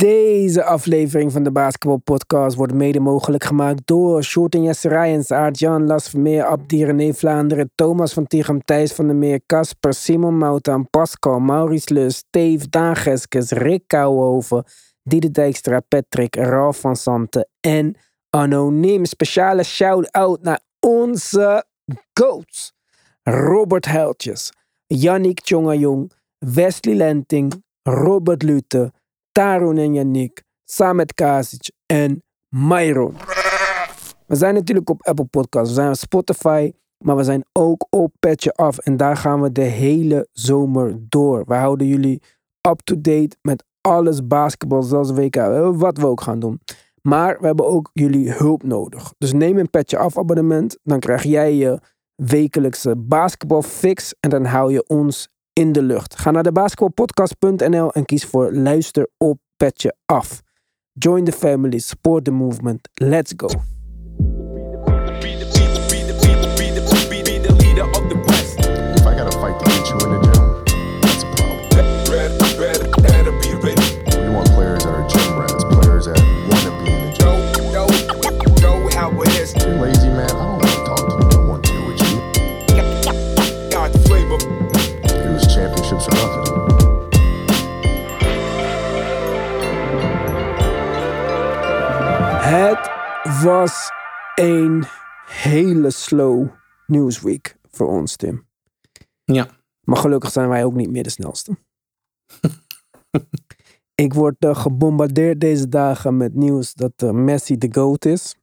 Deze aflevering van de Basketball Podcast wordt mede mogelijk gemaakt door Shorten Jesse Rijens, Aart-Jan, Las Vermeer, Abdi René Vlaanderen, Thomas van Tichem, Thijs van der Meer, Casper, Simon Moutaan, Pascal, Maurice Lus, Steve, Daan Geskes, Rick Kouwenhoven, Diede Dijkstra, Patrick, Ralf van Santen en Anoniem. Speciale shout-out naar onze goats. Robert Heltjes, Yannick Tjongajong, Wesley Lenting, Robert Lute, Tarun en Yannick, Samet Kasic en Myron. We zijn natuurlijk op Apple Podcasts, we zijn op Spotify, maar we zijn ook op Petje Af. En daar gaan we de hele zomer door. We houden jullie up-to-date met alles basketbal, zelfs WK, wat we ook gaan doen. Maar we hebben ook jullie hulp nodig. Dus neem een Petje Af abonnement, dan krijg jij je wekelijkse basketbalfix en dan hou je ons in de lucht. Ga naar de basketbalpodcast.nl en kies voor luister op petje af. Join the family, support the movement. Let's go. Het was een hele slow newsweek voor ons, Tim. Ja. Maar gelukkig zijn wij ook niet meer de snelste. Ik word eh, gebombardeerd deze dagen met nieuws dat eh, Messi de GOAT is.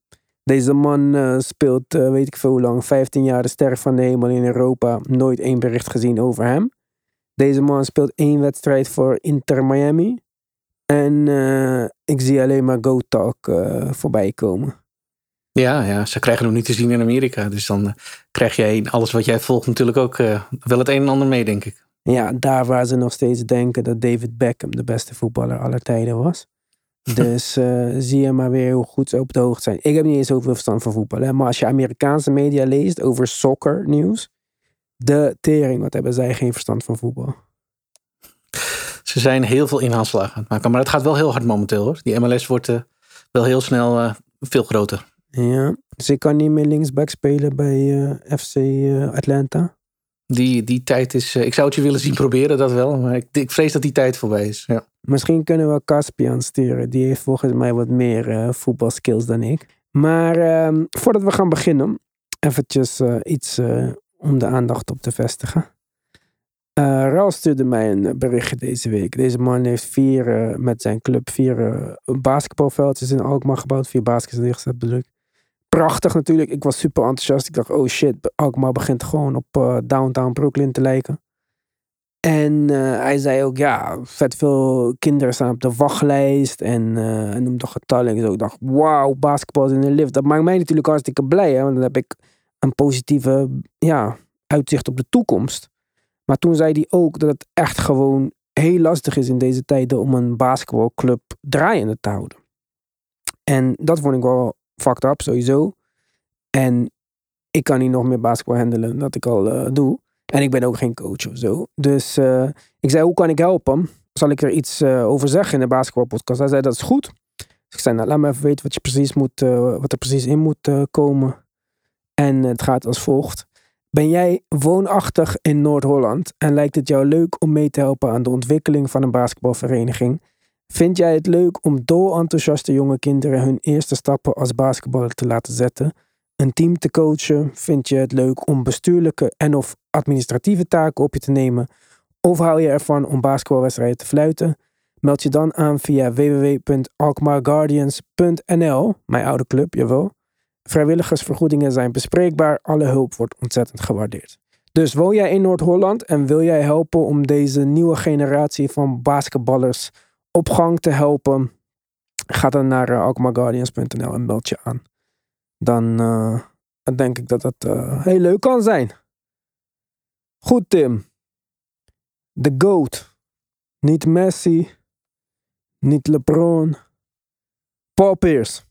Deze man eh, speelt, weet ik veel hoe lang, 15 jaar de ster van de hemel in Europa. Nooit één bericht gezien over hem. Deze man speelt één wedstrijd voor Inter Miami. En eh, ik zie alleen maar GOAT Talk eh, voorbij komen. Ja, ja, ze krijgen hem niet te zien in Amerika. Dus dan eh, krijg jij in alles wat jij volgt natuurlijk ook wel het een en ander mee, denk ik. Ja, daar waar ze nog steeds denken dat David Beckham de beste voetballer aller tijden was. Dus zie je maar weer hoe goed ze op de hoogte zijn. Ik heb niet eens zoveel verstand van voetbal. Hè? Maar als je Amerikaanse media leest over soccer nieuws. De tering, wat hebben zij geen verstand van voetbal. Ze zijn heel veel inhaalslagen aan het maken. Maar het gaat wel heel hard momenteel hoor. Die MLS wordt eh, wel heel snel eh, veel groter. Ja, dus ik kan niet meer linksback spelen bij eh, FC Atlanta. Die, die tijd is... ik zou het je willen zien proberen, dat wel. Maar ik, ik vrees dat die tijd voorbij is. Ja. Misschien kunnen we Caspian sturen. Die heeft volgens mij wat meer voetbalskills dan ik. Maar ehm, voordat we gaan beginnen, eventjes iets om de aandacht op te vestigen. Eh Raal stuurde mij een berichtje deze week. Deze man heeft vier, eh, met zijn club vier eh, basketbalveldjes in Alkmaar gebouwd. Vier baskets neergezet bedoel ik. Prachtig natuurlijk. Ik was super enthousiast. Ik dacht, oh shit, Alkmaar begint gewoon op downtown Brooklyn te lijken. En hij zei ook, ja, vet veel kinderen staan op de wachtlijst. En hij noemde getallen. Ik dacht, wauw, basketbal in de lift. Dat maakt mij natuurlijk hartstikke blij. Hè? Want dan heb ik een positieve ja, uitzicht op de toekomst. Maar toen zei hij ook dat het echt gewoon heel lastig is in deze tijden om een basketbalclub draaiende te houden. En dat vond ik wel fucked up sowieso. En ik kan niet nog meer basketbal handelen dan dat ik al eh, doe. En ik ben ook geen coach of zo. Dus eh, ik zei, hoe kan ik helpen? Zal ik er iets eh, over zeggen in de basketbalpodcast? Hij zei, dat is goed. Dus ik zei, nou, laat me even weten wat, je precies moet, wat er precies in moet komen. En het gaat als volgt. Ben jij woonachtig in Noord-Holland en lijkt het jou leuk om mee te helpen aan de ontwikkeling van een basketbalvereniging? Vind jij het leuk om doorenthousiaste jonge kinderen hun eerste stappen als basketballer te laten zetten? Een team te coachen? Vind je het leuk om bestuurlijke en of administratieve taken op je te nemen? Of hou je ervan om basketbalwedstrijden te fluiten? Meld je dan aan via www.alkmaarguardians.nl, mijn oude club, jawel. Vrijwilligersvergoedingen zijn bespreekbaar, alle hulp wordt ontzettend gewaardeerd. Dus woon jij in Noord-Holland en wil jij helpen om deze nieuwe generatie van basketballers op gang te helpen? Ga dan naar uh, alkmaarguardians.nl en meld je aan. Dan eh, denk ik dat het eh, heel leuk kan zijn. Goed, Tim. De GOAT. Niet Messi. Niet LeBron. Paul Pierce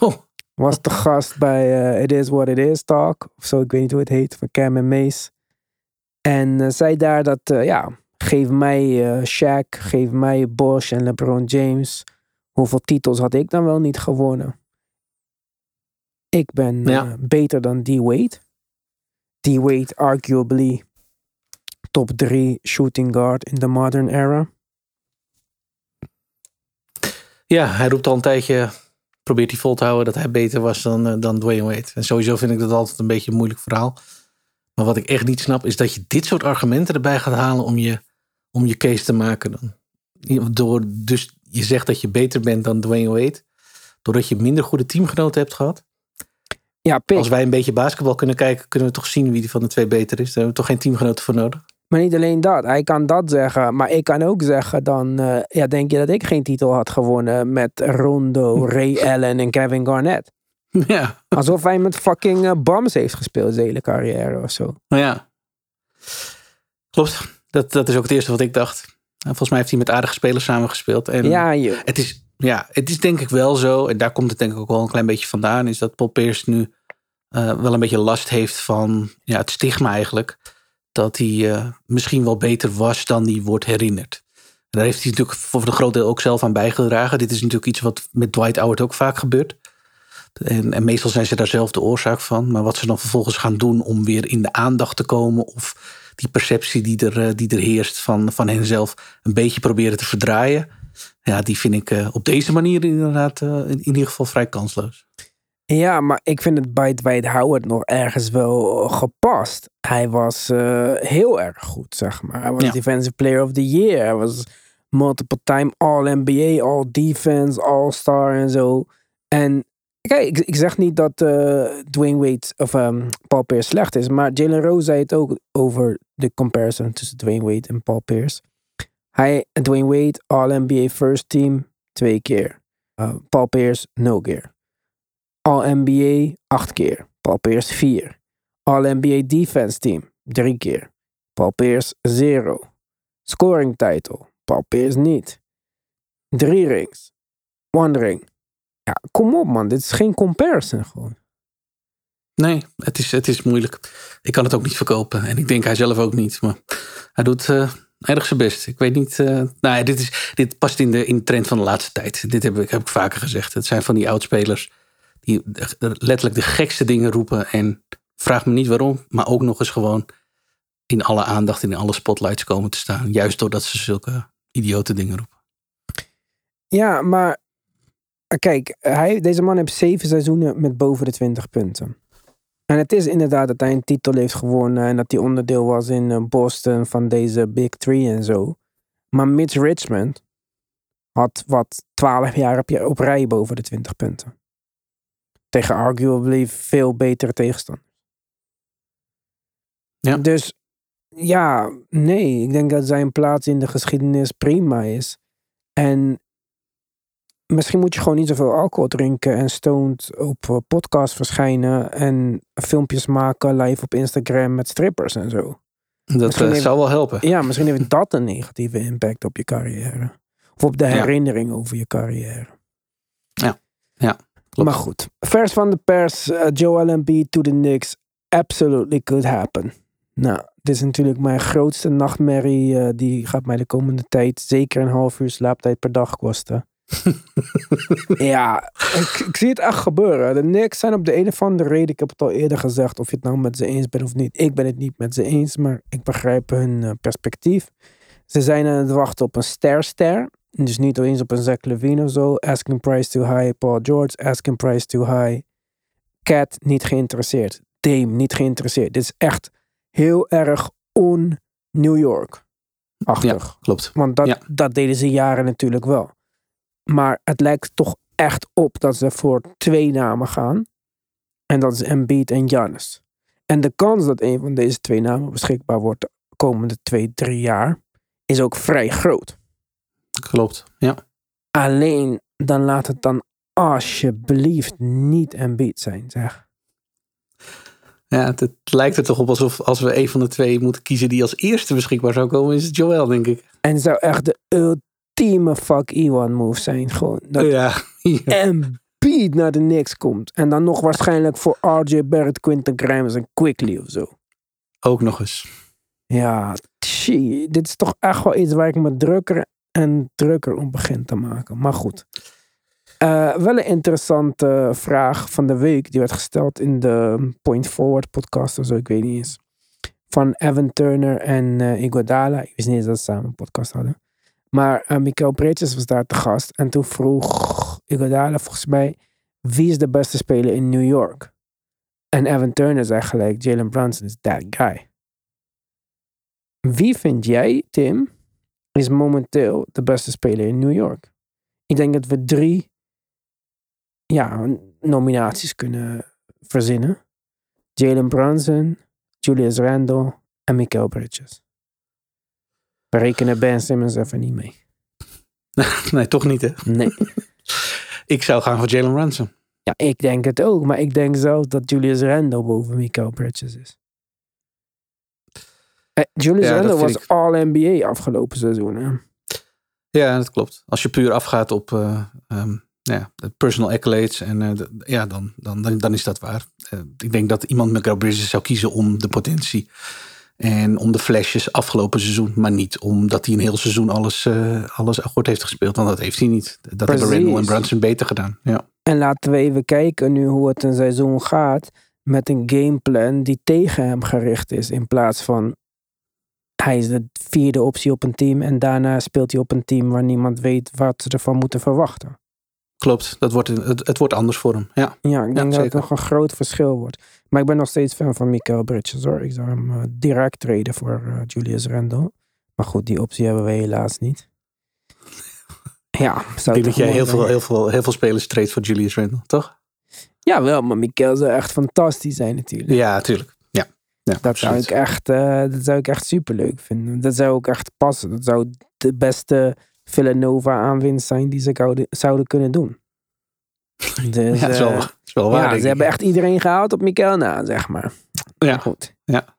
Oh, was de gast bij eh, It Is What It Is Talk. Of zo, ik weet niet hoe het heet. Van Cam en Mace. En eh, zei daar dat, eh, ja, Geef mij Shaq, geef mij Bosch en LeBron James. Hoeveel titels had ik dan wel niet gewonnen? Ik ben Ja. beter dan D-Wade. D-Wade arguably top 3 shooting guard in de modern era. Ja, hij roept al een tijdje, probeert hij vol te houden dat hij beter was dan, eh, dan Dwayne Wade. En sowieso vind ik dat altijd een beetje een moeilijk verhaal. Maar wat ik echt niet snap, is dat je dit soort argumenten erbij gaat halen om je, om je case te maken. Dan. Door, dus je zegt dat je beter bent dan Dwayne Wade, doordat je minder goede teamgenoten hebt gehad. Ja. Als wij een beetje basketbal kunnen kijken, kunnen we toch zien wie van de twee beter is. Daar hebben we toch geen teamgenoten voor nodig. Maar niet alleen dat. Hij kan dat zeggen. Maar ik kan ook zeggen dan... eh, ja, denk je dat ik geen titel had gewonnen met Rondo, Ray Allen en Kevin Garnett? Ja, Alsof hij met fucking Bums heeft gespeeld zijn hele carrière of zo. nou ja. Klopt. Dat, dat is ook het eerste wat ik dacht. En volgens mij heeft hij met aardige spelers samengespeeld. En Ja, je. het, is, ja, het is denk ik wel zo, en daar komt het denk ik ook wel een klein beetje vandaan, is dat Paul Pierce nu eh, wel een beetje last heeft van ja, het stigma eigenlijk. Dat hij eh, misschien wel beter was dan hij wordt herinnerd. En daar heeft hij natuurlijk voor een groot deel ook zelf aan bijgedragen. Dit is natuurlijk iets wat met Dwight Howard ook vaak gebeurt. En, en meestal zijn ze daar zelf de oorzaak van. Maar wat ze dan vervolgens gaan doen om weer in de aandacht te komen. Of die perceptie die er, eh, die er heerst van, van henzelf een beetje proberen te verdraaien. Ja, die vind ik eh, op deze manier inderdaad in ieder geval vrij kansloos. Ja, maar ik vind het bij Dwight Howard nog ergens wel eh, gepast. Hij was eh, heel erg goed, zeg maar. Hij was Ja. Defensive Player of the Year. Hij was multiple time All-NBA, All-Defense, All-Star en zo. En kijk, ik, ik zeg niet dat eh, Dwayne Wade of ehm, Paul Pierce slecht is. Maar Jalen Rose zei het ook over de comparison tussen Dwayne Wade en Paul Pierce. Hij, Dwayne Wade, All-NBA First Team, twee keer. Uh, Paul Pierce, no keer. All-NBA acht keer. Paul Pierce vier. All-NBA Defense Team drie keer. Paul Pierce zero. Scoring title. Paul Pierce niet. Drie rings. One ring. Ja, kom op man. Dit is geen comparison gewoon. Nee, het is, het is moeilijk. Ik kan het ook niet verkopen. En ik denk hij zelf ook niet. Maar hij doet erg zijn best. Ik weet niet. eh, nou, dit, is, dit past in de, in trend van de laatste tijd. Dit heb ik, heb ik vaker gezegd. Het zijn van die oudspelers die letterlijk de gekste dingen roepen. En vraag me niet waarom. Maar ook nog eens gewoon in alle aandacht, in alle spotlights komen te staan. Juist doordat ze zulke idiote dingen roepen. Ja, maar eh, kijk, hij, deze man heeft zeven seizoenen met boven de 20 punten. En het is inderdaad dat hij een titel heeft gewonnen en dat hij onderdeel was in eh, Boston van deze Big Three en zo. Maar Mitch Richmond had wat 12 jaar op, op rij boven de 20 punten. Tegen arguably veel betere tegenstanders. Ja. Dus ja, nee, ik denk dat zijn plaats in de geschiedenis prima is. En misschien moet je gewoon niet zoveel alcohol drinken en stoned op eh, podcast verschijnen en filmpjes maken live op Instagram met strippers en zo. Dat Misschien eh, heeft- zou wel helpen. Ja, misschien heeft dat een negatieve impact op je carrière. Of op de Ja. herinnering over je carrière. Klopt. Maar goed, vers van de pers, eh, Joel Embiid to the Knicks, absolutely could happen. Nou, dit is natuurlijk mijn grootste nachtmerrie. eh, die gaat mij de komende tijd zeker een half uur slaaptijd per dag kosten. ja, ik, ik zie het echt gebeuren. De Knicks zijn op de een of andere reden, ik heb het al eerder gezegd, of je het nou met ze eens bent of niet. Ik ben het niet met ze eens, maar ik begrijp hun eh, perspectief. Ze zijn aan het wachten op een ster-ster. Dus niet eens op een Zach Levine of zo. Asking price too high. Paul George, asking price too high. Cat, niet geïnteresseerd. Dame, niet geïnteresseerd. Dit is echt heel erg on-New York-achtig. Klopt. Want dat, Ja. dat deden ze jaren natuurlijk wel. Maar het lijkt toch echt op dat ze voor twee namen gaan. En dat is Embiid en Giannis. En de kans dat een van deze twee namen beschikbaar wordt de komende twee, drie jaar is ook vrij groot. Klopt. Ja. Alleen dan laat het dan alsjeblieft niet Embiid zijn, zeg. Ja, het, het lijkt er toch op alsof als we een van de twee moeten kiezen die als eerste beschikbaar zou komen, is het Joel, denk ik. En het zou echt de ultieme fuck Iwan move zijn. Gewoon dat Ja. ja. Embiid naar de Knicks komt. En dan nog waarschijnlijk voor RJ Barrett, Quinton Grimes en Quickly of zo. Ook nog eens. Ja, shit, dit is toch echt wel iets waar ik me drukker en drukker om begin te maken. Maar goed. Eh, wel een interessante vraag van de week. Die werd gesteld in de Point Forward podcast of zo, ik weet niet eens. Van Evan Turner en Iguodala. Ik wist niet eens dat ze samen een podcast hadden. Maar Mikael Breetjes was daar te gast. En toen vroeg Iguodala volgens mij... Wie is de beste speler in New York? En Evan Turner zei gelijk... Jalen Brunson is that guy. Wie vind jij, Tim, is momenteel de beste speler in New York? Ik denk dat we drie ja, nominaties kunnen verzinnen. Jalen Brunson, Julius Randle en Mikael Bridges. We rekenen Ben Simmons even niet mee. nee, toch niet hè. Nee. Ik zou gaan voor Jalen Brunson. Ja, ik denk het ook. Maar ik denk zelfs dat Julius Randle boven Mikael Bridges is. Eh, Julius Ja, Randle was ik- All-NBA afgelopen seizoen. Hè? Ja, dat klopt. Als je puur afgaat op eh, ehm, ja, de personal accolades, en, eh, de- ja, dan, dan, dan, dan is dat waar. Ik denk dat iemand met Bridges zou kiezen om de potentie en om de flashes afgelopen seizoen, maar niet omdat hij een heel seizoen alles, alles goed heeft gespeeld, want dat heeft hij niet. Dat hebben. Randall en Brunson beter gedaan. Ja. En laten we even kijken nu hoe het een seizoen gaat. Met een gameplan die tegen hem gericht is. In plaats van hij is de vierde optie op een team. En daarna speelt hij op een team waar niemand weet wat ze ervan moeten verwachten. Klopt, dat wordt, het, het wordt anders voor hem. Ja. Ja, ik denk dat het nog een groot verschil wordt. Maar ik ben nog steeds fan van Mikael Bridges hoor. Ik zou hem eh, direct treden voor eh, Julius Randle. Maar goed, die optie hebben we helaas niet. Ja, Ik zou denk dat jij heel zijn. veel, heel, veel, heel veel spelers treedt voor Julius Randle, toch? Ja, wel, maar Mikael zou echt fantastisch zijn natuurlijk. Ja, tuurlijk. Ja, ja Dat zou, ik echt, eh, dat zou ik echt superleuk vinden. Dat zou ook echt passen. Dat zou de beste Villanova aanwinst zijn die ze zouden, kunnen doen. Dus, Ja, dat is wel, eh, dat is wel waar. ja, ze ik. hebben echt iedereen gehaald op Mikael na, zeg maar. Ja. Goed. Ja.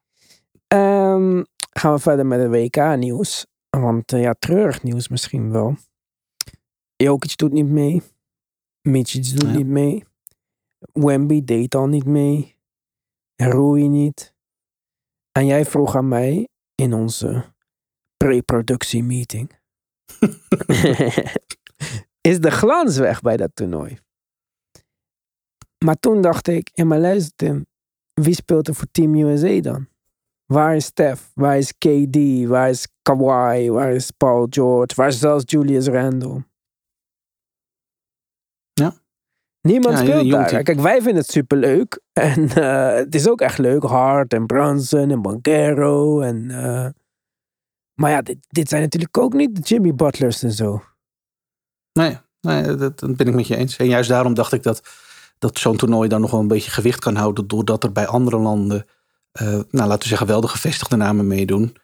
Ehm, gaan we verder met het WK-nieuws. Want eh, ja, treurig nieuws misschien wel. Jokic doet niet mee. Michic doet Ja. niet mee. Wemby deed al niet mee. Rui niet. En jij vroeg aan mij in onze pre-productie meeting. is de glans weg bij dat toernooi? Maar toen dacht ik, ja maar luister Tim, wie speelt er voor Team USA dan? Waar is Steph? Waar is KD? Waar is Kawhi? Waar is Paul George? Waar is zelfs Julius Randle? Ja. Niemand Ja, speelt daar. team. Kijk, wij vinden het superleuk. En eh, het is ook echt leuk. Hart en Brunson en Banquero. En, eh, maar ja, dit, zijn natuurlijk ook niet de Jimmy Butlers en zo. Nee, dat, ben ik met je eens. En juist daarom dacht ik dat, dat zo'n toernooi dan nog wel een beetje gewicht kan houden. Doordat er bij andere landen, eh, nou laten we zeggen, wel de gevestigde namen meedoen.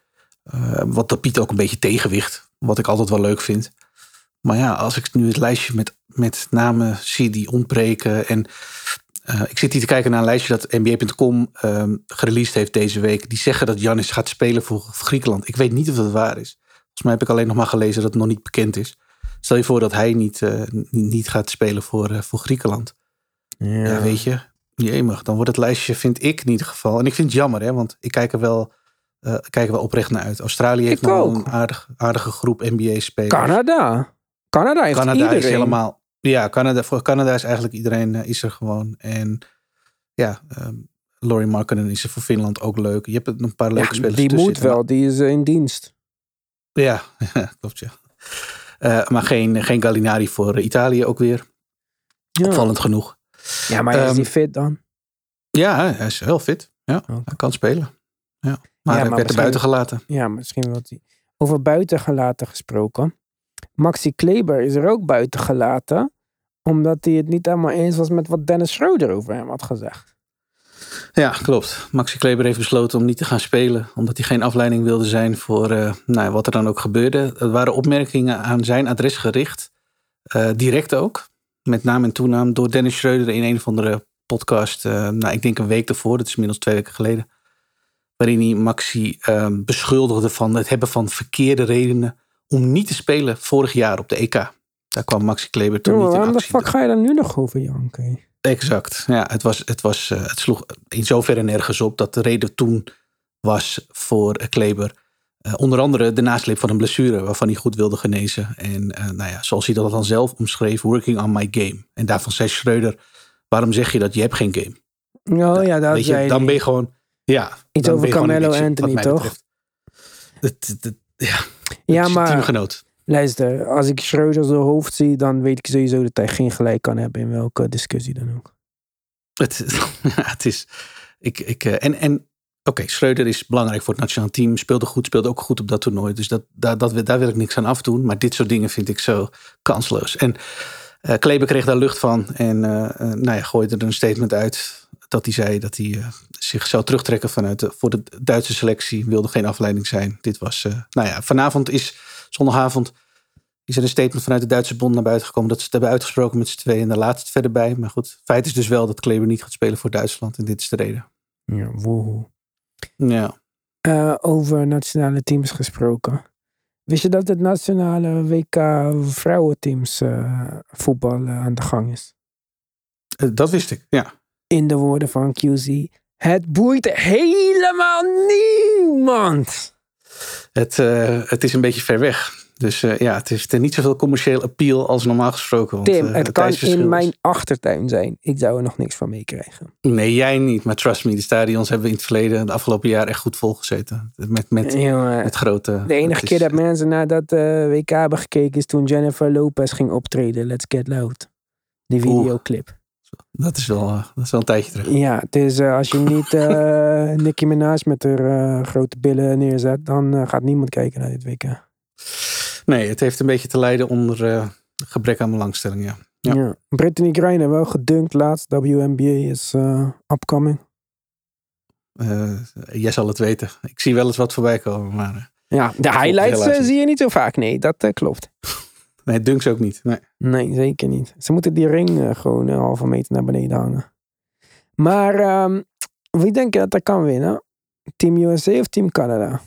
Wat dat biedt ook een beetje tegenwicht. Wat ik altijd wel leuk vind. Maar ja, als ik nu het lijstje met, met namen zie die ontbreken. En eh, ik zit hier te kijken naar een lijstje dat NBA.com ehm gereleased heeft deze week. Die zeggen dat Janis gaat spelen voor, voor Griekenland. Ik weet niet of dat waar is. Volgens mij heb ik alleen nog maar gelezen dat het nog niet bekend is. Stel je voor dat hij niet, eh, niet, gaat spelen voor, eh, voor Griekenland. Ja. weet je. Jemig, dan wordt het lijstje, vind ik in ieder geval. En ik vind het jammer, hè, want ik kijk er wel, kijk er wel oprecht naar uit. Australië heeft nog een aardig, aardige groep NBA-spelers. Canada. Canada heeft Canada iedereen. is helemaal. Ja, Canada, voor Canada is eigenlijk iedereen eh, is er gewoon. En ja, ehm Laurie Markkinen is er voor Finland ook leuk. Je hebt nog een paar leuke Ja, spelers die moet zitten. wel, die is eh, in dienst. Ja, klopt ja. Eh, maar geen, geen Gallinari voor Italië ook weer. Ja, Opvallend genoeg. ja maar is Ehm, die fit dan? Ja, hij is heel fit. Ja, hij kan spelen. Ja. Maar hij maar werd er buiten gelaten. Ja, misschien wil hij. Over buiten gelaten gesproken. Maxi Kleber is er ook buiten gelaten. Omdat hij het niet helemaal eens was met wat Dennis Schroeder over hem had gezegd. Ja, klopt. Maxi Kleber heeft besloten om niet te gaan spelen. Omdat hij geen afleiding wilde zijn voor eh, nou, wat er dan ook gebeurde. Er waren opmerkingen aan zijn adres gericht. Eh, direct ook. Met naam en toenaam door Dennis Schreuder in een of andere podcast. eh, nou, ik denk een week ervoor. Dat is inmiddels twee weken geleden. Waarin hij Maxi beschuldigde van het hebben van verkeerde redenen. Om niet te spelen vorig jaar op de EK. Daar kwam Maxi Kleber toen niet in waarom de actie. fuck ga je daar nu nog over janken? Exact. Ja, het, was, het, was, eh, het sloeg in zoverre nergens op dat de reden toen was voor eh, Kleber. Eh, onder andere de nasleep van een blessure waarvan hij goed wilde genezen. En nou ja, zoals hij dat dan zelf omschreef, working on my game. En daarvan zei Schreuder, waarom zeg je dat? Je hebt geen game. Oh ja, dat Weet zei je, dan ben je gewoon, ja. Iets over Carmelo Anthony, toch? Het, het, ja, Ja, maar teamgenoot. Luister, als ik Schreuder zijn hoofd zie, dan weet ik sowieso dat hij geen gelijk kan hebben in welke discussie dan ook. Het, het is. Ik, ik, eh, en en oké, Schreuder is belangrijk voor het nationaal team. Speelde goed, speelde ook goed op dat toernooi. Dus dat, daar, dat, daar wil ik niks aan afdoen. Maar dit soort dingen vind ik zo kansloos. En eh Kleber kreeg daar lucht van. En eh, nou ja, gooide er een statement uit. Dat hij zei dat hij zich zou terugtrekken vanuit de, voor de Duitse selectie. Wilde geen afleiding zijn. Dit was. eh, nou ja, vanavond is zondagavond. Is er een statement vanuit de Duitse bond naar buiten gekomen dat ze het hebben uitgesproken met z'n tweeën en daar laat het verder bij. Maar goed, feit is dus wel dat Kleber niet gaat spelen voor Duitsland en dit is de reden. Ja, woehoe. Ja. Eh, over nationale teams gesproken. Wist je dat het nationale WK vrouwenteams eh, voetbal aan de gang is? Dat wist ik, ja. In de woorden van QZ. Het boeit helemaal niemand. Het, eh, het is een beetje ver weg. Dus eh, ja, het heeft niet zoveel commercieel appeal als normaal gesproken. Want, Tim, eh, het kan in mijn achtertuin zijn. Ik zou er nog niks van meekrijgen. Nee, jij niet. Maar trust me, de stadions hebben in het verleden, de afgelopen jaar, echt goed volgezeten. Met, met, Jongen, met grote... de enige keer is- dat mensen naar dat WK hebben gekeken is toen Jennifer Lopez ging optreden. Let's Get Loud. Die videoclip. Dat is wel, eh, dat is wel een tijdje terug. Ja, dus eh, als je niet eh Nicki Minaj met haar grote billen neerzet, dan gaat niemand kijken naar dit WK. Nee, het heeft een beetje te lijden onder gebrek aan belangstelling, ja. Ja. Ja. Brittany Griner wel gedunkt laatst. WNBA is upcoming. Jij zal het weten. Ik zie wel eens wat voorbij komen, maar... Ja, de highlights zie je niet zo vaak. Nee, dat klopt. nee, dunks ook niet. Nee. Nee, zeker niet. Ze moeten die ring eh, gewoon een halve meter naar beneden hangen. Maar ehm, wie denk je dat er kan winnen? Team USA of Team Canada?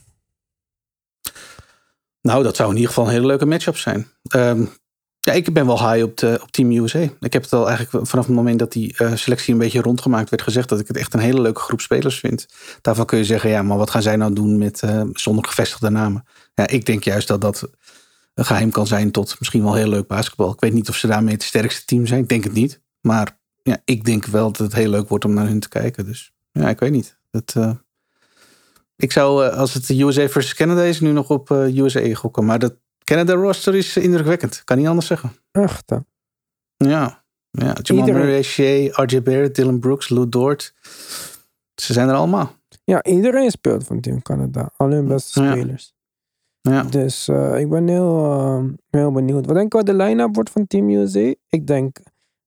Nou, dat zou in ieder geval een hele leuke matchup zijn. Ehm, ja, ik ben wel high op, de, op Team USA. Ik heb het al eigenlijk vanaf het moment dat die eh, selectie een beetje rondgemaakt werd gezegd... dat ik het echt een hele leuke groep spelers vind. Daarvan kun je zeggen, ja, maar wat gaan zij nou doen met eh, zonder gevestigde namen? Ja, ik denk juist dat dat een geheim kan zijn tot misschien wel heel leuk basketbal. Ik weet niet of ze daarmee het sterkste team zijn. Ik denk het niet. Maar ja, ik denk wel dat het heel leuk wordt om naar hun te kijken. Dus ja, ik weet niet. Dat, eh, ik zou, eh, als het de USA versus Canada is, nu nog op eh, USA gokken. Maar dat Canada roster is indrukwekkend. Kan niet anders zeggen. Echt. hè? Ja. ja. Jamal Murray, Shea, RJ Barrett, Dylan Brooks, Lou Dort. Ze zijn er allemaal. Ja, iedereen speelt van Team Canada. Al hun beste spelers. Ja. Dus eh, ik ben heel, eh, heel benieuwd. Wat denk je wat de line-up wordt van Team USA? Ik denk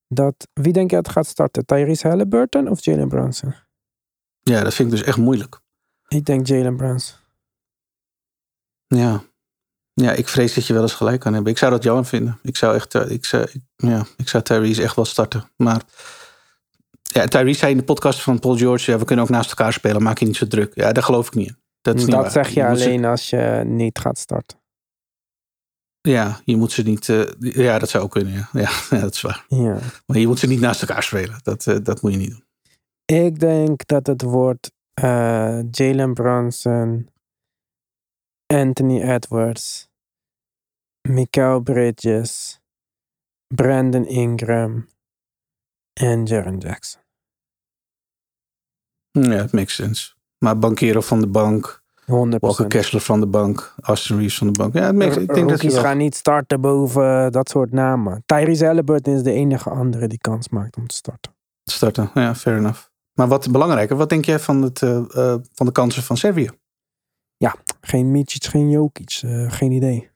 dat... Wie denk je dat gaat starten? Tyrese Halliburton of Jalen Brunson? ja, dat vind ik dus echt moeilijk. Ik denk Jalen Brunson. Ja. Ja, ik vrees dat je wel eens gelijk kan hebben. Ik zou dat jammer vinden. Ik zou echt, eh, ik zou, ik, ja, ik zou Tyrese echt wel starten. Maar ja, Tyrese zei in de podcast van Paul George, ja, we kunnen ook naast elkaar spelen, maak je niet zo druk. Ja, daar geloof ik niet in. Dat is niet Dat waar. zeg je ze- alleen als je niet gaat starten. ja, je moet ze niet, eh, ja, dat zou ook kunnen. Ja. Ja, ja, dat is waar. Ja. Maar je moet ze niet naast elkaar spelen. Dat, eh, dat moet je niet doen. Ik denk dat het wordt eh, Jalen Brunson, Anthony Edwards, Mikael Bridges, Brandon Ingram en Jaren Jackson. Ja, het makes sense. Maar Bankero van de bank, 100%. Walker Kessler van de bank, Austin Reeves van de bank. Ja, het ik denk dat wel... gaan niet starten boven dat soort namen. Tyrese Halliburton is de enige andere die kans maakt om te starten. starten. Ja, fair enough. Maar wat belangrijker, wat denk jij van, het, eh, eh, van de kansen van Servië? Geen Micic, geen Jokic, eh, geen idee.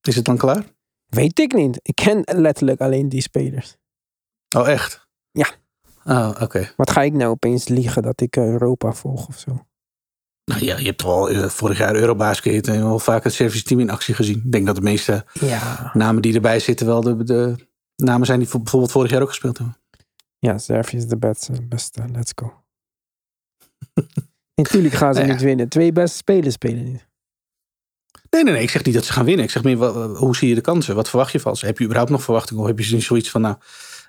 Is het dan klaar? Weet ik niet. Ik ken letterlijk alleen die spelers. Oh, echt? Ja. Oh, oké. Wat ga ik nou opeens liegen dat ik Europa volg of zo? Nou ja, je hebt wel eh, vorig jaar Eurobasket en wel vaak het Servische team in actie gezien. Ik denk dat de meeste Ja. namen die erbij zitten wel de, de namen zijn die voor- bijvoorbeeld vorig jaar ook gespeeld hebben. Ja, Servië is de beste. beste. Let's go. Natuurlijk gaan ze Nou ja. niet winnen. Twee beste spelers spelen niet. Nee, nee, nee. Ik zeg niet dat ze gaan winnen. Ik zeg meer, hoe zie je de kansen? Wat verwacht je van ze? Heb je überhaupt nog verwachtingen? Of heb je zoiets van, nou,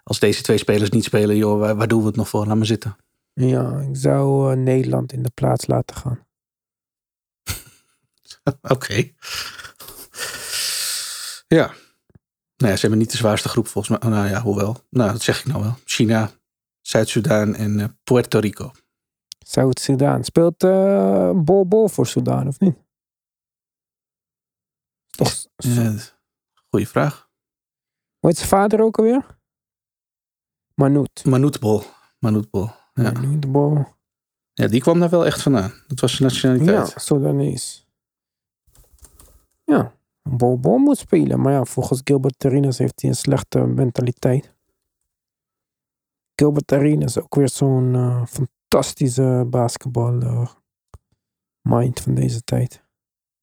als deze twee spelers niet spelen, joh, waar, waar doen we het nog voor? Laat maar zitten. Ja, ik zou eh, Nederland in de plaats laten gaan. Oké. Ja. Nou ja, ze hebben niet de zwaarste groep volgens mij. Nou ja, hoewel. Nou, dat zeg ik nou wel. China, Zuid-Soedan en eh, Puerto Rico. Zuid-Soedan. Speelt eh Bol Bol voor Soedan of niet? Toch, goeie vraag. Hoe heet zijn vader ook alweer? Manut. Manoetbol. Ja. Manut Bol. ja, die kwam daar wel echt vandaan. Dat was zijn Ja, nationaliteit. Ja, Bol moet spelen. Maar ja, volgens Gilbert Arenas heeft hij een slechte mentaliteit. Gilbert Arenas is ook weer zo'n eh, fantastische basketbal mind van deze tijd.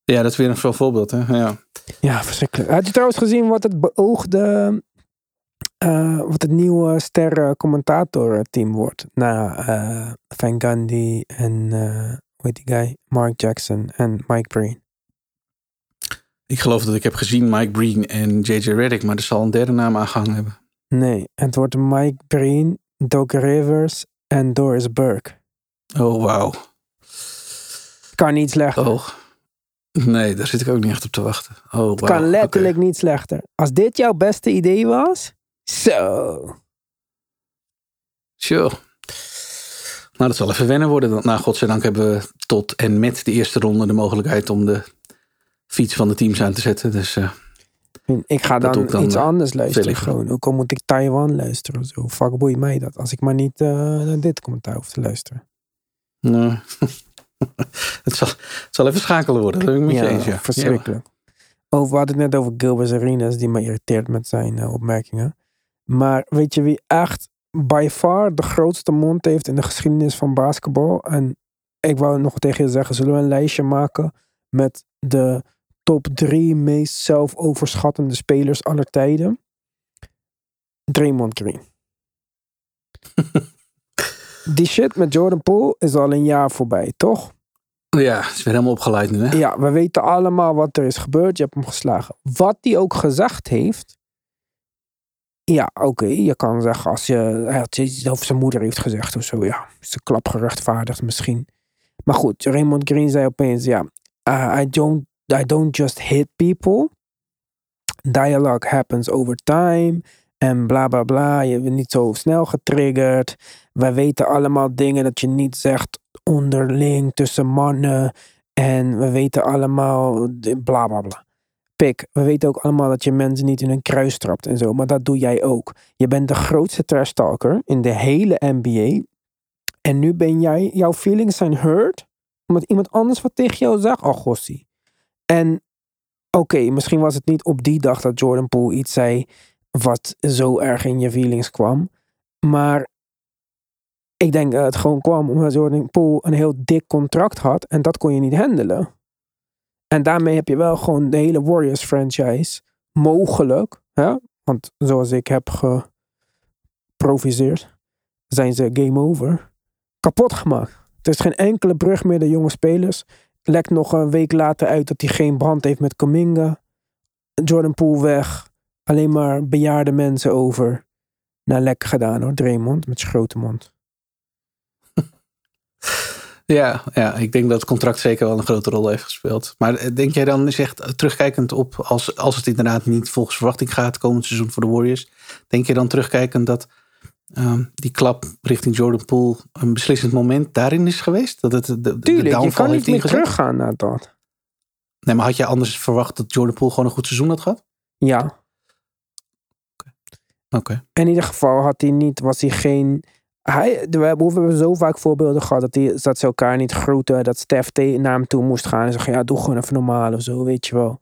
Ja, dat is weer een zo'n voorbeeld. Hè? Ja. Ja, verschrikkelijk. Had je trouwens gezien wat het beoogde, eh, wat het nieuwe sterren commentatorteam wordt? Na eh, Van Gundy en, hoe heet die guy? Mark Jackson en Mike Breen. Ik geloof dat ik heb gezien Mike Breen en JJ Redick, maar er zal een derde naam aangehangen hebben. Nee, het wordt Mike Breen, Doc Rivers en Doris Burke. Oh, wauw. Kan niet slechter. Oh. Nee, daar zit ik ook niet echt op te wachten. Oh, wauw. kan letterlijk niet slechter. Als dit jouw beste idee was, zo. Sure. Nou, dat zal even wennen worden. Dan, nou, godzijdank hebben we tot en met de eerste ronde de mogelijkheid om de fiets van de teams aan te zetten. Dus eh, Ik ga dan, dan, iets eh, anders luisteren. Gewoon. Ook al moet ik Taiwan luisteren of zo. Fuck boei mij dat. Als ik maar niet eh, naar dit commentaar hoef te luisteren. nou, het, zal, het zal even schakelen worden. Dat ben ik met je eens. Ja. verschrikkelijk. Over, we hadden het net over Gilbert Arenas, die me irriteert met zijn opmerkingen. Maar weet je wie echt by far de grootste mond heeft in de geschiedenis van basketbal? En ik wou nog tegen je zeggen, zullen we een lijstje maken met de top drie meest zelfoverschattende spelers aller tijden? Draymond Green. Die shit met Jordan Poole is al een jaar voorbij, toch? Ja. is weer helemaal opgeleid nu. Hè? Ja, we weten allemaal wat er is gebeurd. Je hebt hem geslagen. Wat hij ook gezegd heeft. Ja, oké. je kan zeggen als je. Hij had iets over zijn moeder heeft gezegd of zo. Ja, is de klap gerechtvaardigd misschien. Maar goed, Raymond Green zei opeens: ja, uh, I, don't, I don't just hit people. Dialogue happens over time. En bla bla bla. Je bent niet zo snel getriggerd. Wij weten allemaal dingen dat je niet zegt onderling tussen mannen. En we weten allemaal bla bla bla. Pik, we weten ook allemaal dat je mensen niet in een kruis trapt en zo. Maar dat doe jij ook. Je bent de grootste trash talker in de hele NBA. En nu ben jij, jouw feelings zijn hurt. Omdat iemand anders wat tegen jou zegt. Oh, gossie. En oké, misschien was het niet op die dag dat Jordan Poole iets zei. wat zo erg in je feelings kwam. Maar ik denk dat het gewoon kwam omdat Jordan Poole een heel dik contract had. En dat kon je niet handelen. En daarmee heb je wel gewoon de hele Warriors franchise mogelijk. Hè? Want zoals ik heb geproviseerd, zijn ze game over. Kapot gemaakt. Er is geen enkele brug meer de jonge spelers. Lekt nog een week later uit dat hij geen band heeft met Kaminga. Jordan Poole weg. Alleen maar bejaarde mensen over. Nou, lekker gedaan hoor, Draymond met zijn grote mond. Ja, ja, ik denk dat het contract zeker wel een grote rol heeft gespeeld. Maar eh, denk jij dan, eh, terugkijkend op, als, als het inderdaad niet volgens verwachting gaat komend seizoen voor de Warriors, denk je dan terugkijkend dat ehm, die klap richting Jordan Poole een beslissend moment daarin is geweest? Dat het de, de, de Tuurlijk, je kan niet meer ingezet? teruggaan naar dat. Nee, maar had je anders verwacht dat Jordan Poole gewoon een goed seizoen had gehad? Ja, Oké. in ieder geval had hij niet, was hij geen. Hij, we hebben, zo vaak voorbeelden gehad dat, die, dat ze elkaar niet groeten. Dat Stef te- naar hem toe moest gaan en zeggen: Ja, doe gewoon even normaal of zo, weet je wel.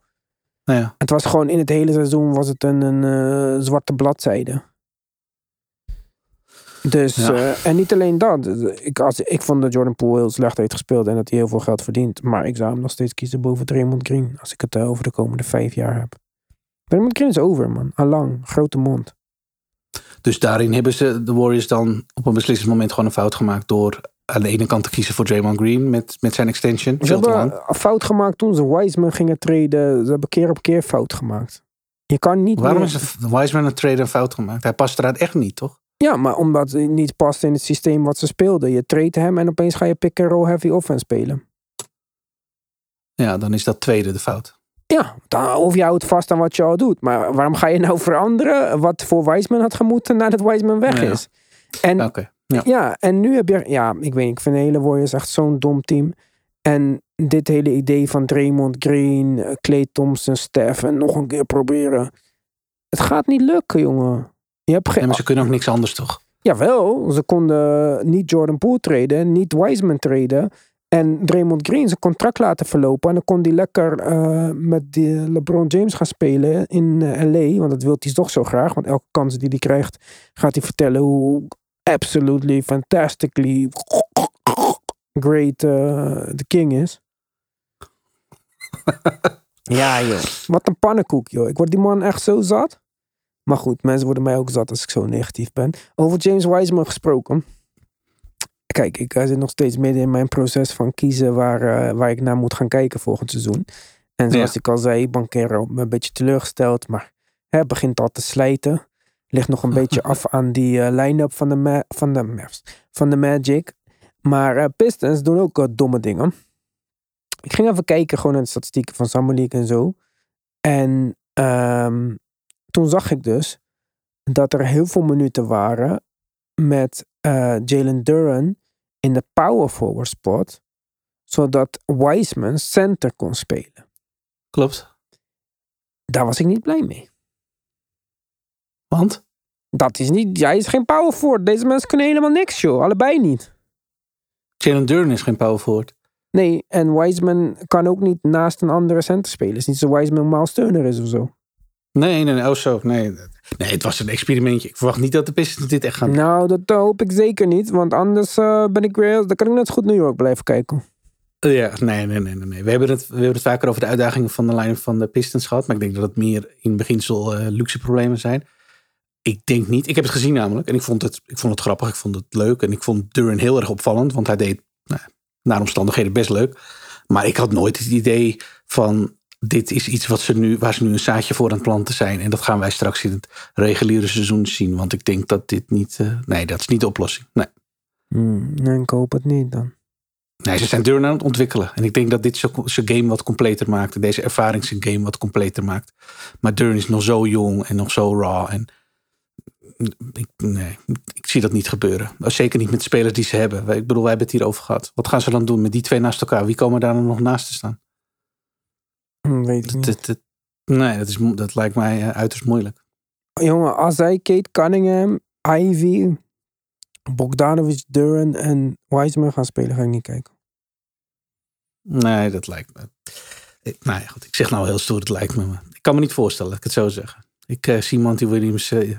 Nou ja, Het was gewoon in het hele seizoen was het een, een eh, zwarte bladzijde. Dus, Ja. eh, en niet alleen dat. Ik, als, ik vond dat Jordan Poole heel slecht heeft gespeeld en dat hij heel veel geld verdient. Maar ik zou hem nog steeds kiezen boven Draymond Green. Als ik het eh, over de komende vijf jaar heb. Draymond Green is over, man. Allang. Grote mond. dus daarin hebben ze de Warriors dan op een beslissend moment gewoon een fout gemaakt door aan de ene kant te kiezen voor Draymond Green met, met zijn extension. Ze hebben fout gemaakt toen ze Wiseman gingen treden. Ze hebben keer op keer fout gemaakt. Je kan niet Waarom meer- is Wiseman een trade een fout gemaakt? Hij past eruit echt niet, toch? Ja, maar omdat hij niet past in het systeem wat ze speelden. Je treedt hem en opeens ga je pick and roll heavy offense spelen. Ja, dan is dat tweede de fout. Ja, dan, of je houdt vast aan wat je al doet. Maar waarom ga je nou veranderen wat voor Wiseman had gemoeten nadat Wiseman weg Ja. is? En Oké. Ja. Ja, en nu heb je... Ja, ik weet niet. Ik vind de hele Warriors echt zo'n dom team. En dit hele idee van Draymond Green, Klay Thompson, Steph... en nog een keer proberen. Het gaat niet lukken, jongen. Je hebt geen... Nee, maar ze kunnen ook niks anders toch? Jawel, ze konden niet Jordan Poole traden, niet Wiseman traden. En Draymond Green zijn contract laten verlopen. En dan kon hij lekker eh, met die LeBron James gaan spelen in eh, LA. Want dat wil hij toch zo graag. Want elke kans die hij krijgt, gaat hij vertellen hoe absolutely, fantastically great de king is. ja joh, wat een pannenkoek joh. Ik word die man echt zo zat. Maar goed, mensen worden mij ook zat als ik zo negatief ben. Over James Wiseman gesproken. Kijk, ik zit nog steeds midden in mijn proces van kiezen waar, eh, waar ik naar moet gaan kijken volgend seizoen. En zoals Ja. ik al zei, Bankero me een beetje teleurgesteld, maar hè, begint al te slijten. Ligt nog een beetje af aan die eh, line-up van de, Ma- van, de Mavs, van de Magic. Maar eh, Pistons doen ook domme dingen. Ik ging even kijken gewoon naar de statistieken van Summer League en zo. En ehm, toen zag ik dus dat er heel veel minuten waren met eh, Jalen Duran in de power forward spot, zodat Wiseman center kon spelen. Klopt. Daar was ik niet blij mee. Want? Dat is niet, hij is geen power forward. Deze mensen kunnen helemaal niks, joh. Allebei niet. Jalen Duran is geen power forward. Nee, en Wiseman kan ook niet naast een andere center spelen. Het is niet zo Wiseman Miles Turner is of zo. Nee, nee, nee. Oh zo. Nee. nee, het was een experimentje. Ik verwacht niet dat de Pistons dit echt gaan doen. Nou, dat hoop ik zeker niet. Want anders eh, ben ik weer... Dan kan ik net zo goed New York blijven kijken. Ja, nee, nee, nee, nee. We, hebben het, we hebben het vaker over de uitdagingen van de line van de Pistons gehad. Maar ik denk dat het meer in beginsel eh, luxe problemen zijn. Ik denk niet. Ik heb het gezien namelijk. En ik vond het, ik vond het grappig. Ik vond het leuk. En ik vond Duran heel erg opvallend. Want hij deed nou, naar omstandigheden best leuk. Maar ik had nooit het idee van... Dit is iets wat ze nu, waar ze nu een zaadje voor aan het planten zijn. En dat gaan wij straks in het reguliere seizoen zien. Want ik denk dat dit niet... eh, nee, dat is niet de oplossing. Nee. Hmm, nee, ik hoop het niet dan. Nee, ze zijn Duran aan het ontwikkelen. En ik denk dat dit zijn game wat completer maakt. En deze ervaring zijn game wat completer maakt. Maar Duran is nog zo jong en nog zo raw. En ik, nee, ik zie dat niet gebeuren. Zeker niet met de spelers die ze hebben. Ik bedoel, wij hebben het hier over gehad. Wat gaan ze dan doen met die twee naast elkaar? Wie komen daar dan nog naast te staan? Hmm, weet ik niet. dat, dat- nee, dat, is, dat lijkt mij eh, uiterst moeilijk. Jongen, als zij Kate Cunningham, Ivy, Bogdanovic, Duran en Wiseman gaan spelen, ga ik niet kijken. Nee, dat lijkt me. Ik, nou ja, goed. Ik zeg nou heel stoer, het lijkt me. maar Ik kan me niet voorstellen, laat ik het zo zeggen. Ik eh, zie Monty Williams eh,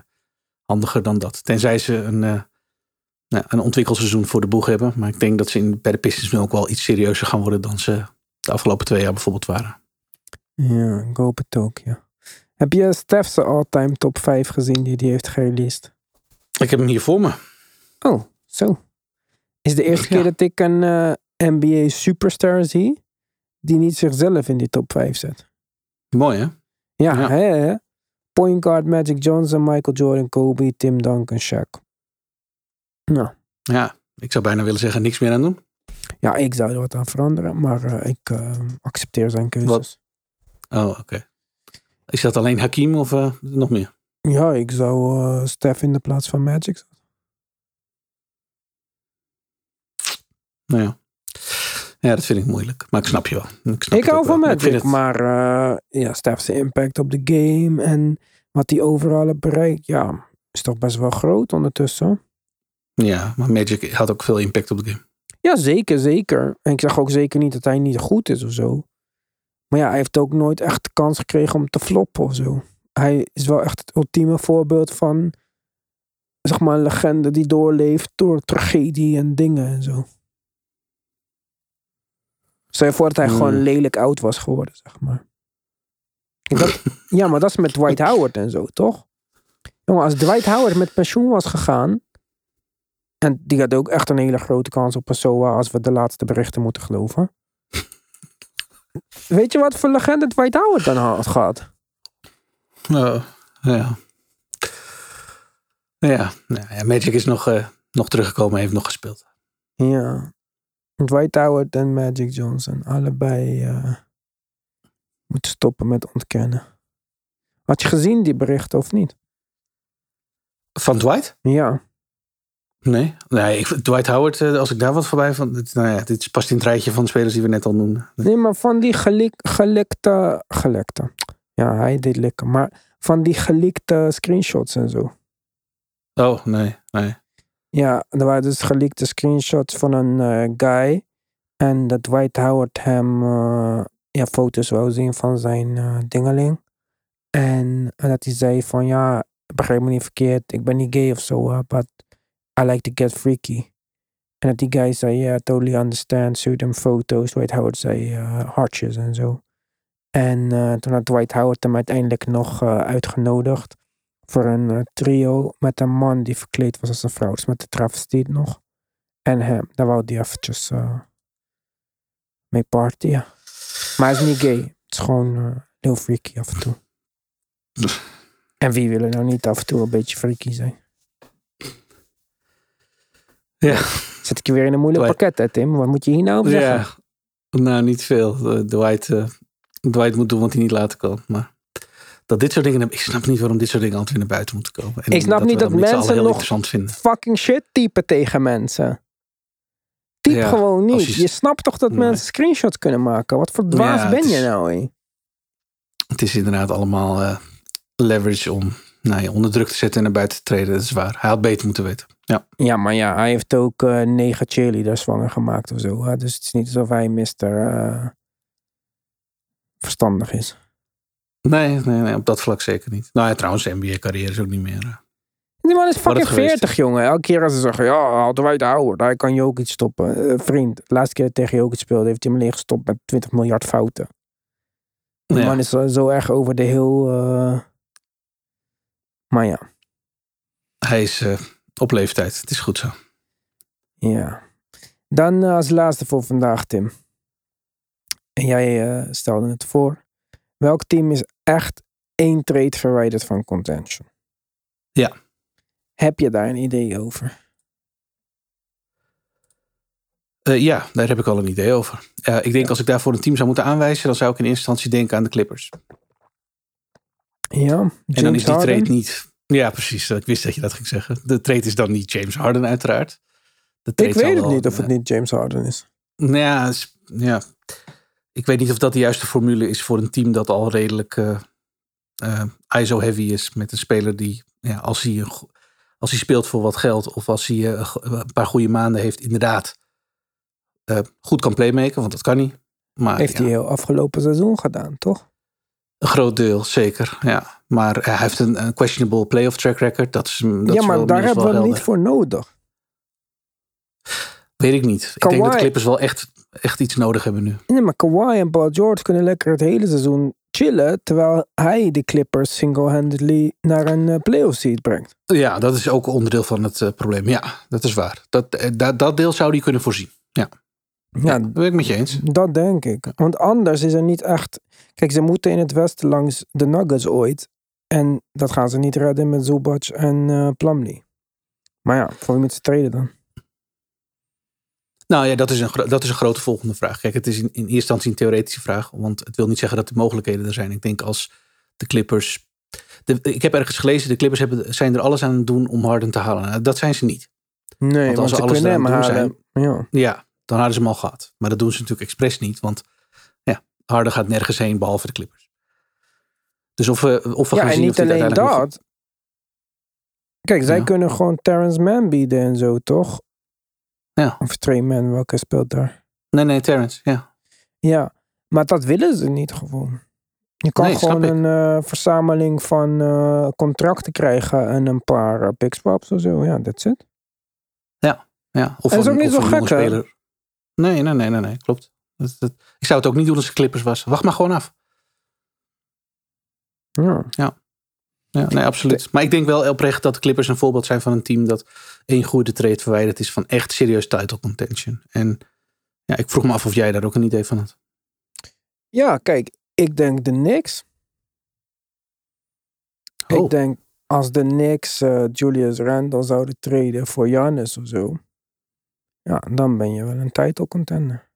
handiger dan dat. Tenzij ze een, eh, nou, een ontwikkelseizoen voor de boeg hebben. Maar ik denk dat ze in, bij de Pistons nu ook wel iets serieuzer gaan worden dan ze de afgelopen twee jaar bijvoorbeeld waren. Ja, ook, ja. Heb je Steph's all-time top 5 gezien die hij heeft gereleased? Ik heb hem hier voor me. Oh, zo. Is de eerste Ja. keer dat ik een eh, NBA superstar zie die niet zichzelf in die top 5 zet. Mooi hè? Ja, Ja. Hè, hè? Point guard Magic Johnson, Michael Jordan, Kobe, Tim Duncan, Shaq. Nou, Ja, ik zou bijna willen zeggen niks meer aan doen. ja, ik zou er wat aan veranderen, maar eh, ik eh, accepteer zijn keuzes. Wat? Oh, oké. Is dat alleen Hakim of eh, nog meer? Ja, ik zou eh Steph in de plaats van Magic zetten. Nou ja. Ja, dat vind ik moeilijk. Maar ik snap je wel. Ik, hou van wel. Magic, het- maar eh ja, Steph's impact op de game en wat hij overal heeft bereikt, ja, is toch best wel groot ondertussen. Ja, maar Magic had ook veel impact op de game. Ja, zeker, zeker. En ik zeg ook zeker niet dat hij niet goed is of zo. Maar ja, hij heeft ook nooit echt de kans gekregen om te floppen of zo. Hij is wel echt het ultieme voorbeeld van, zeg maar, een legende die doorleeft door tragedie en dingen en zo. Stel je voor dat hij Hmm. gewoon lelijk oud was geworden, zeg maar. Dat, ja, maar dat is met Dwight Howard en zo, toch? Jongen, als Dwight Howard met pensioen was gegaan. En die had ook echt een hele grote kans op een SOA als we de laatste berichten moeten geloven. Weet je wat voor legende Dwight Howard dan had gehad? Oh, ja. Ja, nou ja, Magic is nog, eh, nog teruggekomen en heeft nog gespeeld. Ja. Dwight Howard en Magic Johnson. Allebei eh, moeten stoppen met ontkennen. Had je gezien die berichten of niet? Van Dwight? Ja. Nee. Nee, ik, Dwight Howard, eh, als ik daar wat voorbij van. Dit, nou ja, dit past in het rijtje van de spelers die we net al noemden. Nee, maar van die gelik, gelekte... Gelekte. Ja, hij deed lekker. Maar van die gelikte screenshots en zo. Oh, nee, nee. Ja, er waren dus gelikte screenshots van een eh, guy. En dat Dwight Howard hem eh, ja, foto's wou zien van zijn eh, dingeling. En dat hij zei van ja, begrijp me niet verkeerd. Ik ben niet gay of zo, uh, but I like to get freaky. En dat die guy zei, yeah, I totally understand. Stuurde hem foto's. Dwight Howard zei eh, hartjes en zo. En eh, toen had Dwight Howard hem uiteindelijk nog eh, uitgenodigd voor een trio met een man die verkleed was als een vrouw. Dus met de travestiet nog. En hem. Daar wou hij eventjes mee partyen. Maar hij is niet gay. Het is gewoon heel freaky af en toe. En wie wil er nou niet af en toe een beetje freaky zijn? Ja. Zet ik je weer in een moeilijk Dwight. pakket, hè, Tim? Wat moet je hier nou op zeggen? Ja. Nou, niet veel. Eh, Dwight, eh, Dwight moet doen wat hij niet laten kan. Maar dat dit soort dingen. Ik snap niet waarom dit soort dingen altijd weer naar buiten moeten komen. En Ik snap niet dat mensen nog interessant vinden. Fucking shit typen tegen mensen. Typ Ja, gewoon niet. je- Je... snapt toch dat Nee. mensen screenshots kunnen maken? Wat voor dwaas Ja, ben je is- nou, hé? Het is inderdaad allemaal eh, leverage om nou ja, onder druk te zetten en naar buiten te treden. Dat is waar. Hij had beter moeten weten. Ja. Ja, maar ja, hij heeft ook eh, negen cheerleaders zwanger gemaakt of zo. Hè? Dus het is niet alsof hij mister eh, verstandig is. Nee, nee, nee, op dat vlak zeker niet. Nou ja, trouwens, NBA-carrière is ook niet meer. eh, Die man is het fucking geweest 40, jongen. Elke keer als ze zeggen, ja, hadden wij de Howard, hij kan je ook iets stoppen. Vriend, de laatste keer tegen je ook iets speelde, heeft hij hem alleen gestopt met 20 miljard fouten. Die Ja. man is zo- zo erg over de heel... Maar ja, Hij is op leeftijd. Het is goed zo. ja. Dan eh, als laatste voor vandaag, Tim. En jij eh, stelde het voor. Welk team is echt één trade verwijderd van contention? Ja. Heb je daar een idee over? Eh, ja, daar heb ik al een idee over. Ik denk als ik daarvoor een team zou moeten aanwijzen, dan zou ik in eerste instantie denken aan de Clippers. Ja, en dan is die Harden? trade niet. Ja, precies. Ik wist dat je dat ging zeggen. De trade is dan niet James Harden, uiteraard. De Ik weet het niet of eh, het niet James Harden is. Nou ja, ja, ik weet niet of dat de juiste formule is voor een team dat al redelijk eh, eh, ISO-heavy is. Met een speler die, ja, als, hij een als hij speelt voor wat geld of als hij eh, een paar goede maanden heeft, inderdaad eh, goed kan playmaken, want dat kan hij. Maar Heeft ja, hij heel afgelopen seizoen gedaan, toch? een groot deel, zeker. Ja. Maar hij heeft een, een questionable playoff track record. Dat is, dat ja, is maar wel daar hebben we hem niet voor nodig. Weet ik niet. Ik denk dat Clippers wel echt, echt iets nodig hebben nu. Nee, maar Kawhi en Paul George kunnen lekker het hele seizoen chillen. Terwijl hij de Clippers single-handedly naar een eh, playoff seed brengt. Ja, dat is ook onderdeel van het eh, probleem. Ja, dat is waar. Dat, eh, dat, dat deel zou die kunnen voorzien. Ja, Ja, dat ben ik met je eens. dat denk ik. Want anders is er niet echt... Kijk, ze moeten in het westen langs de Nuggets ooit. En dat gaan ze niet redden met Zubac en eh Plumlee. Maar ja, voor wie moeten ze treden dan? Nou ja, dat is, een, dat is een grote volgende vraag. Kijk, het is in, in eerste instantie een theoretische vraag. Want het wil niet zeggen dat de mogelijkheden er zijn. Ik denk als de Clippers... De, ik heb ergens gelezen, de Clippers hebben, zijn er alles aan het doen om Harden te halen. Nou, dat zijn ze niet. Nee, als want ze ze alles eraan doen halen. Ja. Ja, dan hadden ze hem al gehad. Maar dat doen ze natuurlijk expres niet. Want ja, Harden gaat nergens heen behalve de Clippers. Dus of we, of we Ja, gaan en zien niet of alleen dat. Kijk, zij Ja. kunnen gewoon Terrence Mann bieden en zo, toch? Ja. Of Trey Man, welke speelt daar? Nee, nee, Terrence. Ja. Ja, maar dat willen ze niet gewoon. Je kan Nee, gewoon een eh, verzameling van eh, contracten krijgen en een paar uh, pickswaps of zo. Ja, that's it. Ja, of En dat is ook niet of zo gek, hè? Nee, nee, nee, nee, nee, klopt. Dat, dat- ik zou het ook niet doen als ik Clippers was. Wacht maar gewoon af. Ja. Ja, nee, absoluut. Maar ik denk wel oprecht dat de Clippers een voorbeeld zijn van een team dat één goede trade verwijderd is van echt serieus title contention. En ja, ik vroeg me af of jij daar ook een idee van had. ja, kijk, ik denk de Knicks. Oh. Ik denk als de Knicks eh, Julius Randle zouden treden voor Giannis of zo. Ja, dan ben je wel een title contender.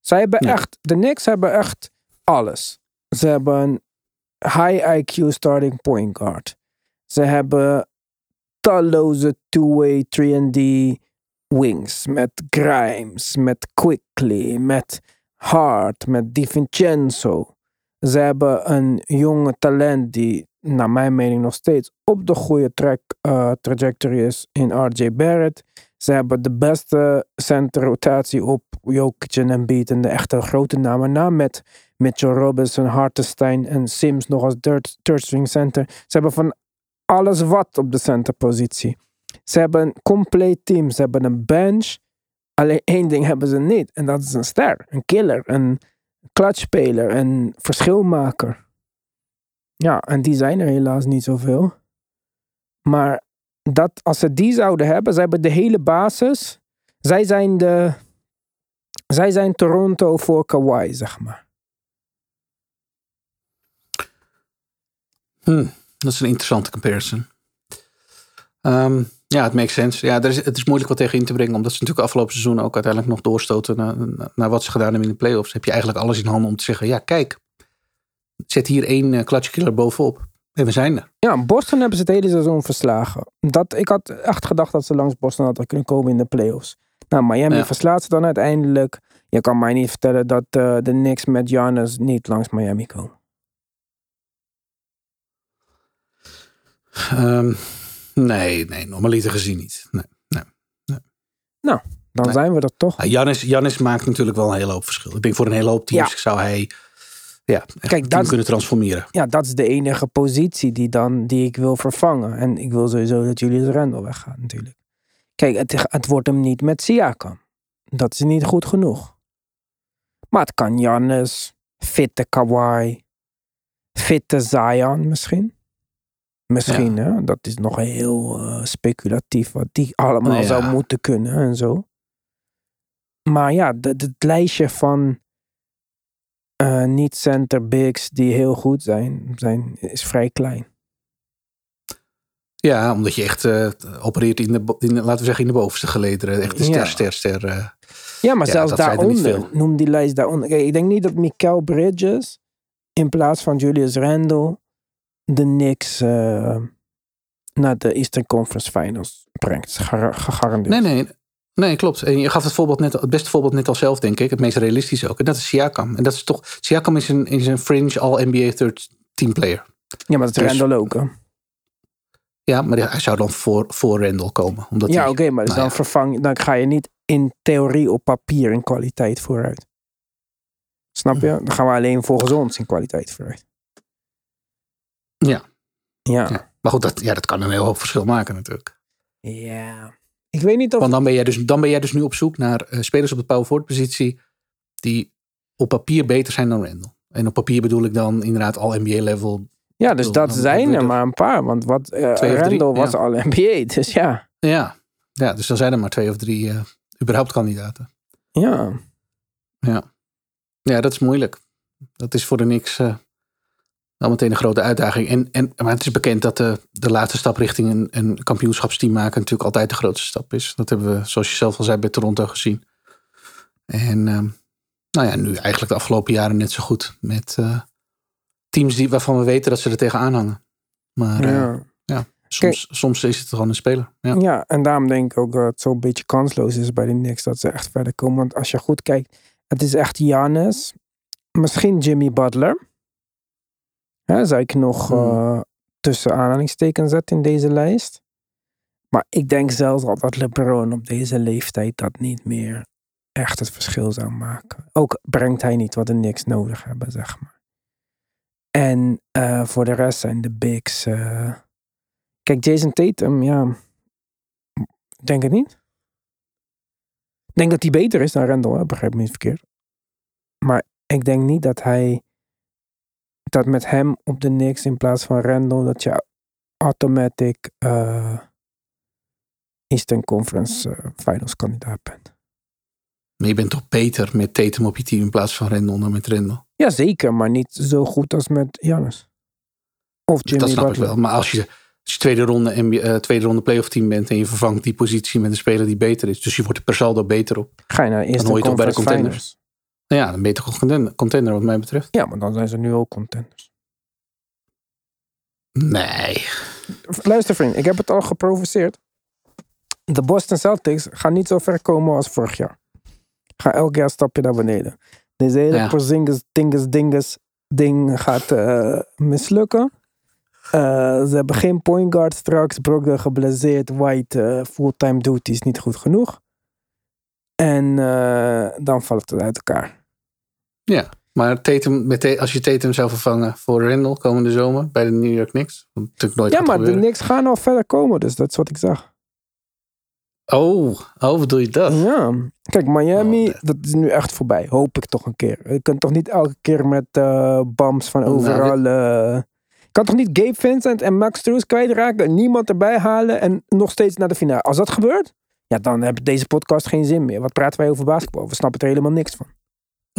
Zij hebben Ja. echt, de Knicks hebben echt alles. Ze hebben high IQ starting point guard. Ze hebben talloze two-way 3D wings. Met Grimes, met Quickly, met Hart, met DiVincenzo. Ze hebben een jonge talent die, naar mijn mening, nog steeds op de goede track, eh, trajectory is in RJ Barrett. Ze hebben de beste centerrotatie op Jokic en Embiid en de echte grote namen na met Mitchell Robinson, Hartenstein en Sims nog als third, third string center. Ze hebben van alles wat op de centerpositie. Ze hebben een compleet team. Ze hebben een bench. Alleen één ding hebben ze niet. En dat is een ster. Een killer. Een clutchspeler. Een verschilmaker. Ja, en die zijn er helaas niet zoveel. Maar dat, als ze die zouden hebben, ze hebben de hele basis. Zij zijn de. Zij zijn Toronto voor Kawhi, zeg maar. Hm, dat is een interessante comparison. Ehm, ja, het makes sense. Ja, is, het is moeilijk wat tegen in te brengen. Omdat ze natuurlijk afgelopen seizoen ook uiteindelijk nog doorstoten naar, wat ze gedaan hebben in de playoffs. Heb je eigenlijk alles in handen om te zeggen, ja kijk, zet hier één eh, clutch killer bovenop. En we zijn er. Ja, Boston hebben ze het hele seizoen verslagen. Dat, ik had echt gedacht dat ze langs Boston hadden kunnen komen in de playoffs. Nou, Miami Ja. verslaat ze dan uiteindelijk. Je kan mij niet vertellen dat eh, de Knicks met Giannis niet langs Miami komen. Ehm, nee, nee, normaliter gezien niet. Nee. Dan Nee. zijn we er toch. Jannis maakt natuurlijk wel een hele hoop verschil. Ik denk voor een hele hoop teams Ja. zou hij ja, Kijk, dat kunnen transformeren. Ja, dat is de enige positie die, dan, die ik wil vervangen. En ik wil sowieso dat Julius Randle weggaat natuurlijk. Kijk, het, het wordt hem niet met Siakam. Dat is niet goed genoeg. Maar het kan Giannis, fitte Kawhi, fitte Zion misschien. Misschien, hè? Dat is nog heel eh, speculatief wat die allemaal Nou ja. zou moeten kunnen en zo. Maar ja, de- de- het lijstje van eh, niet-center bigs die heel goed zijn, zijn, is vrij klein. Ja, omdat je echt eh, opereert in de, in laten we zeggen, in de bovenste gelederen. Echt de ster, Ja. ster, ster. eh. Ja, maar Ja, zelfs er daaronder, noem die lijst daaronder. Kijk, ik denk niet dat Mikael Bridges in plaats van Julius Randle de Knicks naar de Eastern Conference Finals brengt. Gegarandeerd. Nee, nee. Nee, klopt. En je gaf het, voorbeeld net, het beste voorbeeld net al zelf, denk ik. Het meest realistisch ook. En dat is Siakam. En dat is toch... Siakam is een, is een fringe all-NBA third team player. Ja, maar dat is Dus- Randle ook. hè? Ja, maar hij zou dan voor, voor Randall komen. Omdat Ja, oké, maar dus nou dan, ja. vervang, dan ga je niet in theorie op papier in kwaliteit vooruit. Snap je? Dan gaan we alleen volgens ons in kwaliteit vooruit. Ja. Ja. Ja. Maar goed, dat, ja, dat kan een heel hoop verschil maken natuurlijk. Ja. Ik weet niet of... Want dan ben jij dus, dan ben jij dus nu op zoek naar eh, spelers op de power forward positie die op papier beter zijn dan Randall. En op papier bedoel ik dan inderdaad al NBA level. Ja, dus bedoel, dat dan zijn er maar een paar. Want wat drie, Randall was ja. al NBA. Dus ja. Ja, ja dus dan zijn er maar twee of drie eh, überhaupt kandidaten. Ja. Ja, dat is moeilijk. Dat is voor de niks eh al meteen een grote uitdaging. En, en, maar het is bekend dat de, de laatste stap richting een, een kampioenschapsteam maken natuurlijk altijd de grootste stap is. Dat hebben we, zoals je zelf al zei, bij Toronto gezien. En ehm, nou ja, nu eigenlijk de afgelopen jaren net zo goed. Met eh, teams die, waarvan we weten dat ze er tegenaan hangen. Maar eh, Ja. soms, soms is het gewoon een speler. Ja. ja, en daarom denk ik ook dat het zo'n beetje kansloos is bij de Knicks dat ze echt verder komen. Want als je goed kijkt, het is echt Giannis. Misschien Jimmy Butler. Hè, zou ik nog Hmm. eh, tussen aanhalingstekens zetten in deze lijst. Maar ik denk zelfs al dat LeBron op deze leeftijd dat niet meer echt het verschil zou maken. Ook brengt hij niet wat de Knicks nodig hebben, zeg maar. En eh, voor de rest zijn de bigs... eh, Kijk, Jason Tatum, ja. Denk het niet. Ik denk dat hij beter is dan Randall, hè? begrijp me niet verkeerd. Maar ik denk niet dat hij. Dat met hem op de Knicks in plaats van Randall, dat je automatic eh, Eastern Conference eh, Finals kandidaat bent. Maar je bent toch beter met Tatum op je team in plaats van Randall dan met Randall. Jazeker, maar niet zo goed als met Giannis. Of Jimmy dat snap Butler. ik wel. Maar als je Als je tweede ronde, NBA, eh, tweede ronde playoff team bent en je vervangt die positie met een speler die beter is. Dus je wordt er per saldo beter op. Ga je naar eerste hoor je toch bij de conference contenders. finals. Nou ja, dan ben je toch een contender, wat mij betreft. Ja, maar dan zijn ze nu ook contenders. Nee. Luister vriend, ik heb het al geprovoceerd. De Boston Celtics gaan niet zo ver komen als vorig jaar. Gaan elk jaar een stapje naar beneden. Deze hele Ja. Porzingis, dinges, dinges ding gaat eh, mislukken. Eh, ze hebben geen point guard straks. Brogdon geblesseerd. White eh, fulltime duty is niet goed genoeg. En dan valt het uit elkaar. Ja, maar Tatum, met als je Tatum zou vervangen voor Randall komende zomer bij de New York Knicks. Natuurlijk nooit Ja, maar de. Knicks gaan al verder komen. Dus dat is wat ik zag. Oh, oh, bedoel je dat? Ja, kijk, Miami, Oh, dat- is nu echt voorbij. Hoop ik toch een keer. Je kunt toch niet elke keer met eh bams van Nou, overal. je kan toch niet Gabe Vincent en Max Struz kwijtraken, niemand erbij halen en nog steeds naar de finale. Als dat gebeurt, ja, dan heeft deze podcast geen zin meer. Wat praten wij over basketbal? We snappen er helemaal niks van.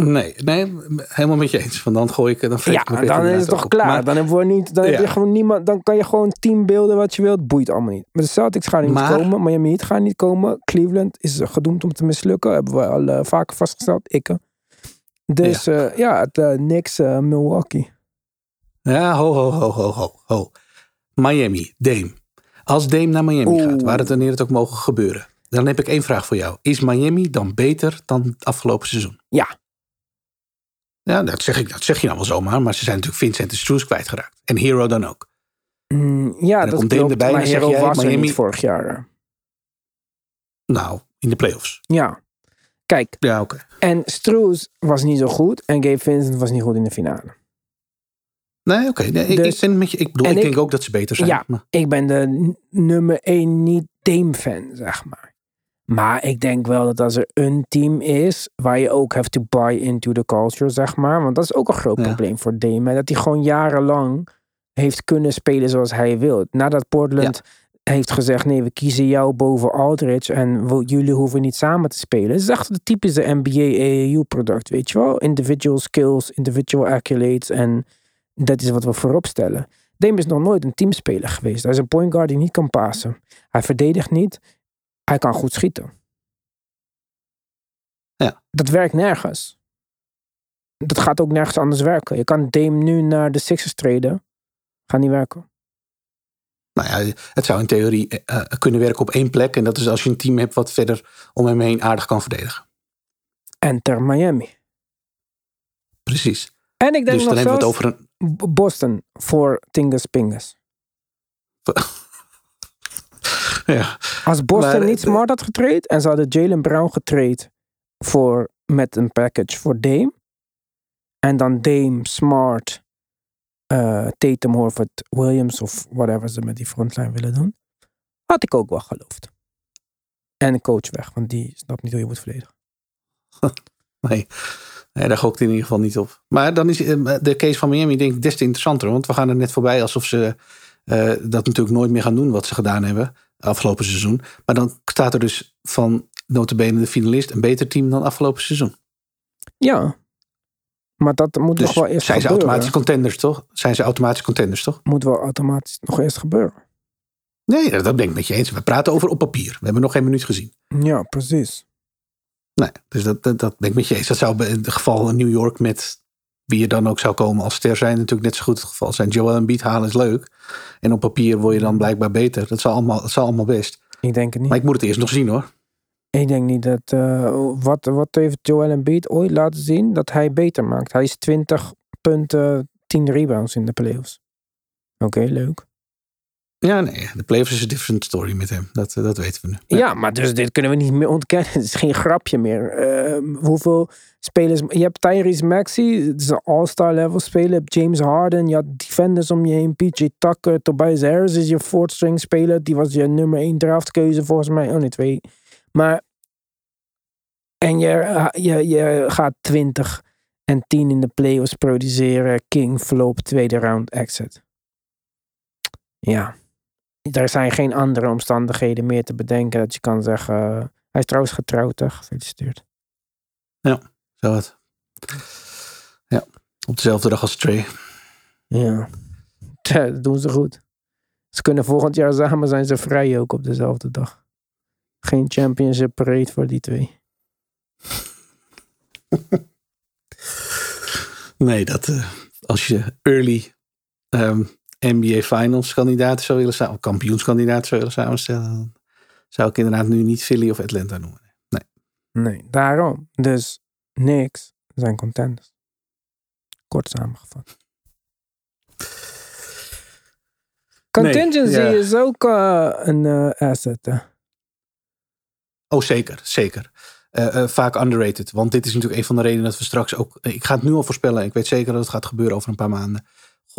Nee, nee, helemaal met je eens. Want dan gooi ik dan Ja, pet dan is het toch op. klaar. Maar- dan hebben we niet, dan heb je Ja. gewoon niemand, dan kan je gewoon teambeelden wat je wilt. Boeit allemaal niet. Maar de Celtics gaan niet Maar- komen. Miami Heat gaan niet komen. Cleveland is gedoemd om te mislukken. Hebben we al eh, vaker vastgesteld. Ik. Dus ja, ja het eh, niks eh, Milwaukee. Ja, ho, ho, ho, ho, ho, ho. Miami, Dame. Als Dame naar Miami Oeh. gaat, waar het wanneer het ook mogen gebeuren. Dan heb ik één vraag voor jou. Is Miami dan beter dan het afgelopen seizoen? Ja. Ja, dat zeg, ik, dat zeg je nou wel zomaar. Maar ze zijn natuurlijk Vincent en Struz kwijtgeraakt. En Hero dan ook. Mm, ja, dan dat komt klopt. erbij maar Hero jij, was er Miami- niet vorig jaar. Nou, in de playoffs. Ja. Kijk, Ja, oké. en Struz was niet zo goed. En Gabe Vincent was niet goed in de finale. Nee, oké. Nee, ik, Dus- ik, ben met je, ik bedoel, ik, ik- denk ook dat ze beter zijn. Ja. Maar, ik ben de nummer één niet Dame-fan, zeg maar. Maar ik denk wel dat als er een team is waar je ook have to buy into the culture, zeg maar. Want dat is ook een groot Ja. probleem voor Dame. Dat hij gewoon jarenlang heeft kunnen spelen zoals hij wil. Nadat Portland heeft gezegd, nee, we kiezen jou boven Aldridge en we- jullie hoeven niet samen te spelen. Het is echt de typische NBA AAU product, weet je wel. Individual skills, individual accolades en dat is wat we voorop stellen. Dame is nog nooit een teamspeler geweest. Hij is een point guard die niet kan passen. Hij verdedigt niet. Hij kan goed schieten. Ja. Dat werkt nergens. Dat gaat ook nergens anders werken. Je kan Dame nu naar de Sixers treden. Gaat niet werken. nou ja, het zou in theorie eh, eh, kunnen werken op één plek. En dat is als je een team hebt wat verder om hem heen aardig kan verdedigen. Enter Miami. Precies. En ik denk Dus nog dan hebben we het over een... Boston voor Tingus Pingus. Ja, Als Boston Maar, niet smart had getraind en ze hadden Jalen Brown getraind voor, met een package voor Dame. En dan Dame, Smart, eh, Tatum, Horford, Williams of whatever ze met die frontline willen doen. Had ik ook wel geloofd. En een coach weg, want die snapt niet hoe je moet verdedigen. nee. nee, daar gokt in ieder geval niet op. Maar dan is eh, de case van Miami denk ik des te interessanter. Want we gaan er net voorbij alsof ze eh, dat natuurlijk nooit meer gaan doen wat ze gedaan hebben afgelopen seizoen. Maar dan staat er dus van notabene de finalist een beter team dan afgelopen seizoen. Ja. Maar dat moet Dus nog wel eerst zijn ze automatisch contenders, toch? Zijn ze automatisch contenders, toch? Moet wel automatisch nog eerst gebeuren. Nee, dat ben ik met je eens. We praten over op papier. We hebben nog geen minuut gezien. Ja, precies. Nee, dus dat, dat, dat ben ik met je eens. Dat zou in het geval New York met wie er dan ook zou komen als ster zijn natuurlijk net zo goed het geval zijn. Joel Embiid halen is leuk. En op papier word je dan blijkbaar beter. Dat zal allemaal, dat zal allemaal best. Ik denk het niet. Maar ik moet het eerst nog zien hoor. Ik denk niet dat. eh, wat, wat heeft Joel Embiid ooit laten zien dat hij beter maakt? Hij is 20 punten, 10 rebounds in de playoffs. Oké, leuk. Ja, nee. De playoffs is een different story met hem. Dat, eh, dat weten we nu. Ja. maar dus dit kunnen we niet meer ontkennen. Het is geen grapje meer. Eh, hoeveel spelers. Je hebt Tyrese Maxey, het is een all-star level speler. Je hebt James Harden, je had defenders om je heen. PJ Tucker, Tobias Harris is je fourth string speler. Die was je nummer 1 draftkeuze volgens mij. Oh nee, twee. Maar. En je, je, je gaat 20 en 10 in de playoffs produceren. King flop, tweede round exit. Ja. Er zijn geen andere omstandigheden meer te bedenken dat je kan zeggen. eh, hij is trouwens getrouwd, hè? Gefeliciteerd. Zo wat. Ja, op dezelfde dag als Trey. Ja. Dat doen ze goed. Ze kunnen volgend jaar samen zijn ze vrij ook op dezelfde dag. Geen championship parade voor die twee. Nee, dat eh, als je early ehm, NBA Finals kandidaten zou willen samen, kampioenskandidaten zou willen samenstellen, dan zou ik inderdaad nu niet Philly of Atlanta noemen. Nee, daarom. Dus niks zijn contenders. Kort samengevat. Contingency ja. is ook eh, een eh, asset. hè. Oh, zeker, zeker. Eh, vaak underrated. Want dit is natuurlijk een van de redenen dat we straks ook. Ik ga het nu al voorspellen. Ik weet zeker dat het gaat gebeuren over een paar maanden.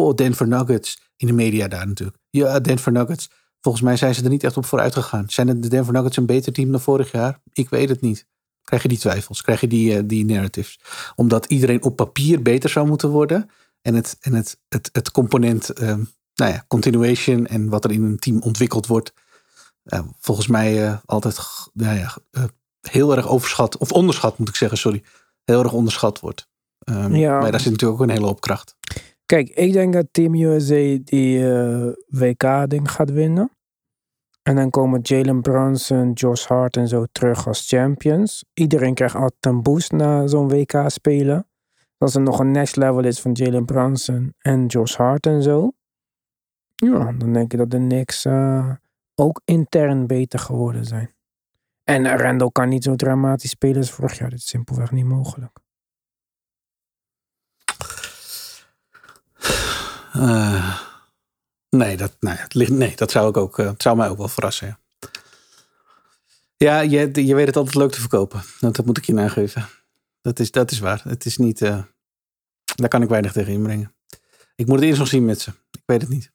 Goh, Denver Nuggets. In de media daar natuurlijk. Ja, Denver Nuggets. Volgens mij zijn ze er niet echt op vooruit gegaan. Zijn de Denver Nuggets een beter team dan vorig jaar? Ik weet het niet. Krijg je die twijfels? Krijg je die, eh, die narratives? Omdat iedereen op papier beter zou moeten worden. En het, en het, het, het component, ehm, nou ja, continuation en wat er in een team ontwikkeld wordt. eh, volgens mij eh, altijd nou ja, heel erg overschat, of onderschat moet ik zeggen, sorry. Heel erg onderschat wordt. Ehm, Ja. Maar daar zit natuurlijk ook een hele hoop kracht. Kijk, ik denk dat Team USA die eh, WK-ding gaat winnen. En dan komen Jalen Brunson, Josh Hart en zo terug als champions. Iedereen krijgt altijd een boost na zo'n WK spelen. Als er nog een next level is van Jalen Brunson en Josh Hart en zo. Ja, dan denk ik dat de Knicks eh, ook intern beter geworden zijn. En Randall kan niet zo dramatisch spelen als vorig jaar. Dit is simpelweg niet mogelijk. Eh, nee, dat, ja, het ligt, nee, dat zou, ik ook, eh, zou mij ook wel verrassen. Ja, je, je weet het altijd leuk te verkopen. Dat, dat moet ik je nageven. Dat is, dat is waar. Het is niet, eh, daar kan ik weinig tegen inbrengen. Ik moet het eerst nog zien met ze. Ik weet het niet.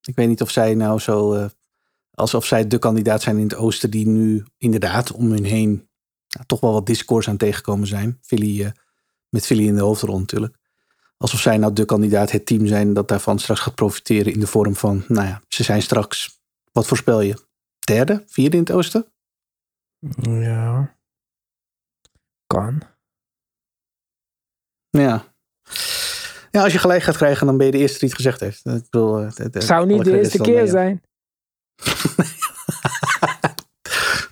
Ik weet niet of zij nou zo, alsof zij de kandidaat zijn in het oosten die nu inderdaad om hun heen toch wel wat discours aan tegenkomen zijn. Philly, met Philly in de hoofdrol natuurlijk. Alsof zij nou de kandidaat, het team zijn dat daarvan straks gaat profiteren in de vorm van, nou ja, ze zijn straks, wat voorspel je? Derde, vierde in het oosten? Ja. Kan. Ja. Ja, als je gelijk gaat krijgen, dan ben je de eerste die het gezegd heeft. Ik bedoel, eh, Zou niet de eerste keer je. zijn.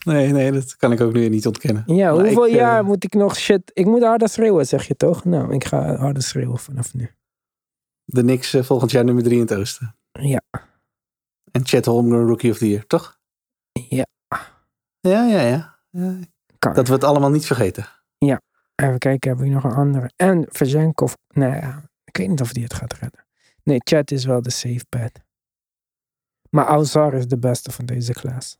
Nee, nee, dat kan ik ook nu niet ontkennen. Ja, Maar hoeveel ik, eh, jaar moet ik nog shit... Ik moet harder schreeuwen, zeg je toch? Nou, ik ga harder schreeuwen vanaf nu. De Knicks eh, volgend jaar nummer drie in het oosten. Ja. En Chet Holmgren Rookie of the Year, toch? Ja. Ja, ja, ja. ja. Dat we het allemaal niet vergeten. Even kijken, heb ik nog een andere? En Verzenkov... Nou ja, ik weet niet of die het gaat redden. Nee, Chat is wel de safe bet. Maar Alzar is de beste van deze klas.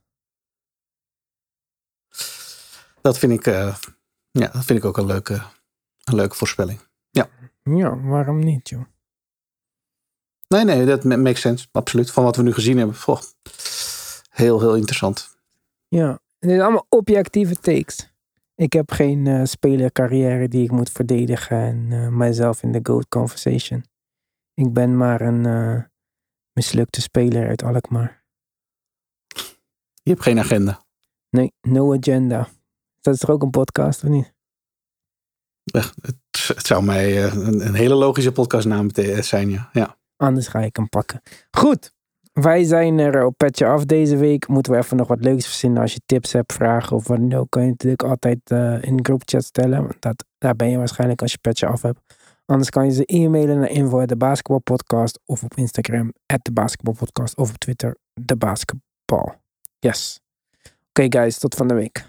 Dat vind ik, eh, ja, dat vind ik ook een leuke, een leuke voorspelling. Ja, waarom niet, joh? Nee, nee, dat ma- makes sense. Absoluut. Van wat we nu gezien hebben. Goh, heel, heel interessant. Ja, dit zijn allemaal objectieve takes. Ik heb geen eh, spelercarrière die ik moet verdedigen en eh, mijzelf in de GOAT conversation. Ik ben maar een mislukte speler uit Alkmaar. Je hebt geen agenda. Nee, no agenda. Dat is toch ook een podcast, of niet? Het, het zou mij eh, een, een hele logische podcastnaam zijn, ja. ja. Anders ga ik hem pakken. Goed, wij zijn er op Petje Af deze week. Moeten we even nog wat leuks verzinnen. Als je tips hebt, vragen of wat dan ook, kan je natuurlijk altijd eh, in de groupchat stellen. Want dat, daar ben je waarschijnlijk als je Petje Af hebt. Anders kan je ze e-mailen naar info de basketbalpodcast of op Instagram de basketbalpodcast of op Twitter de basketbal. Yes. Oké guys, tot van de week.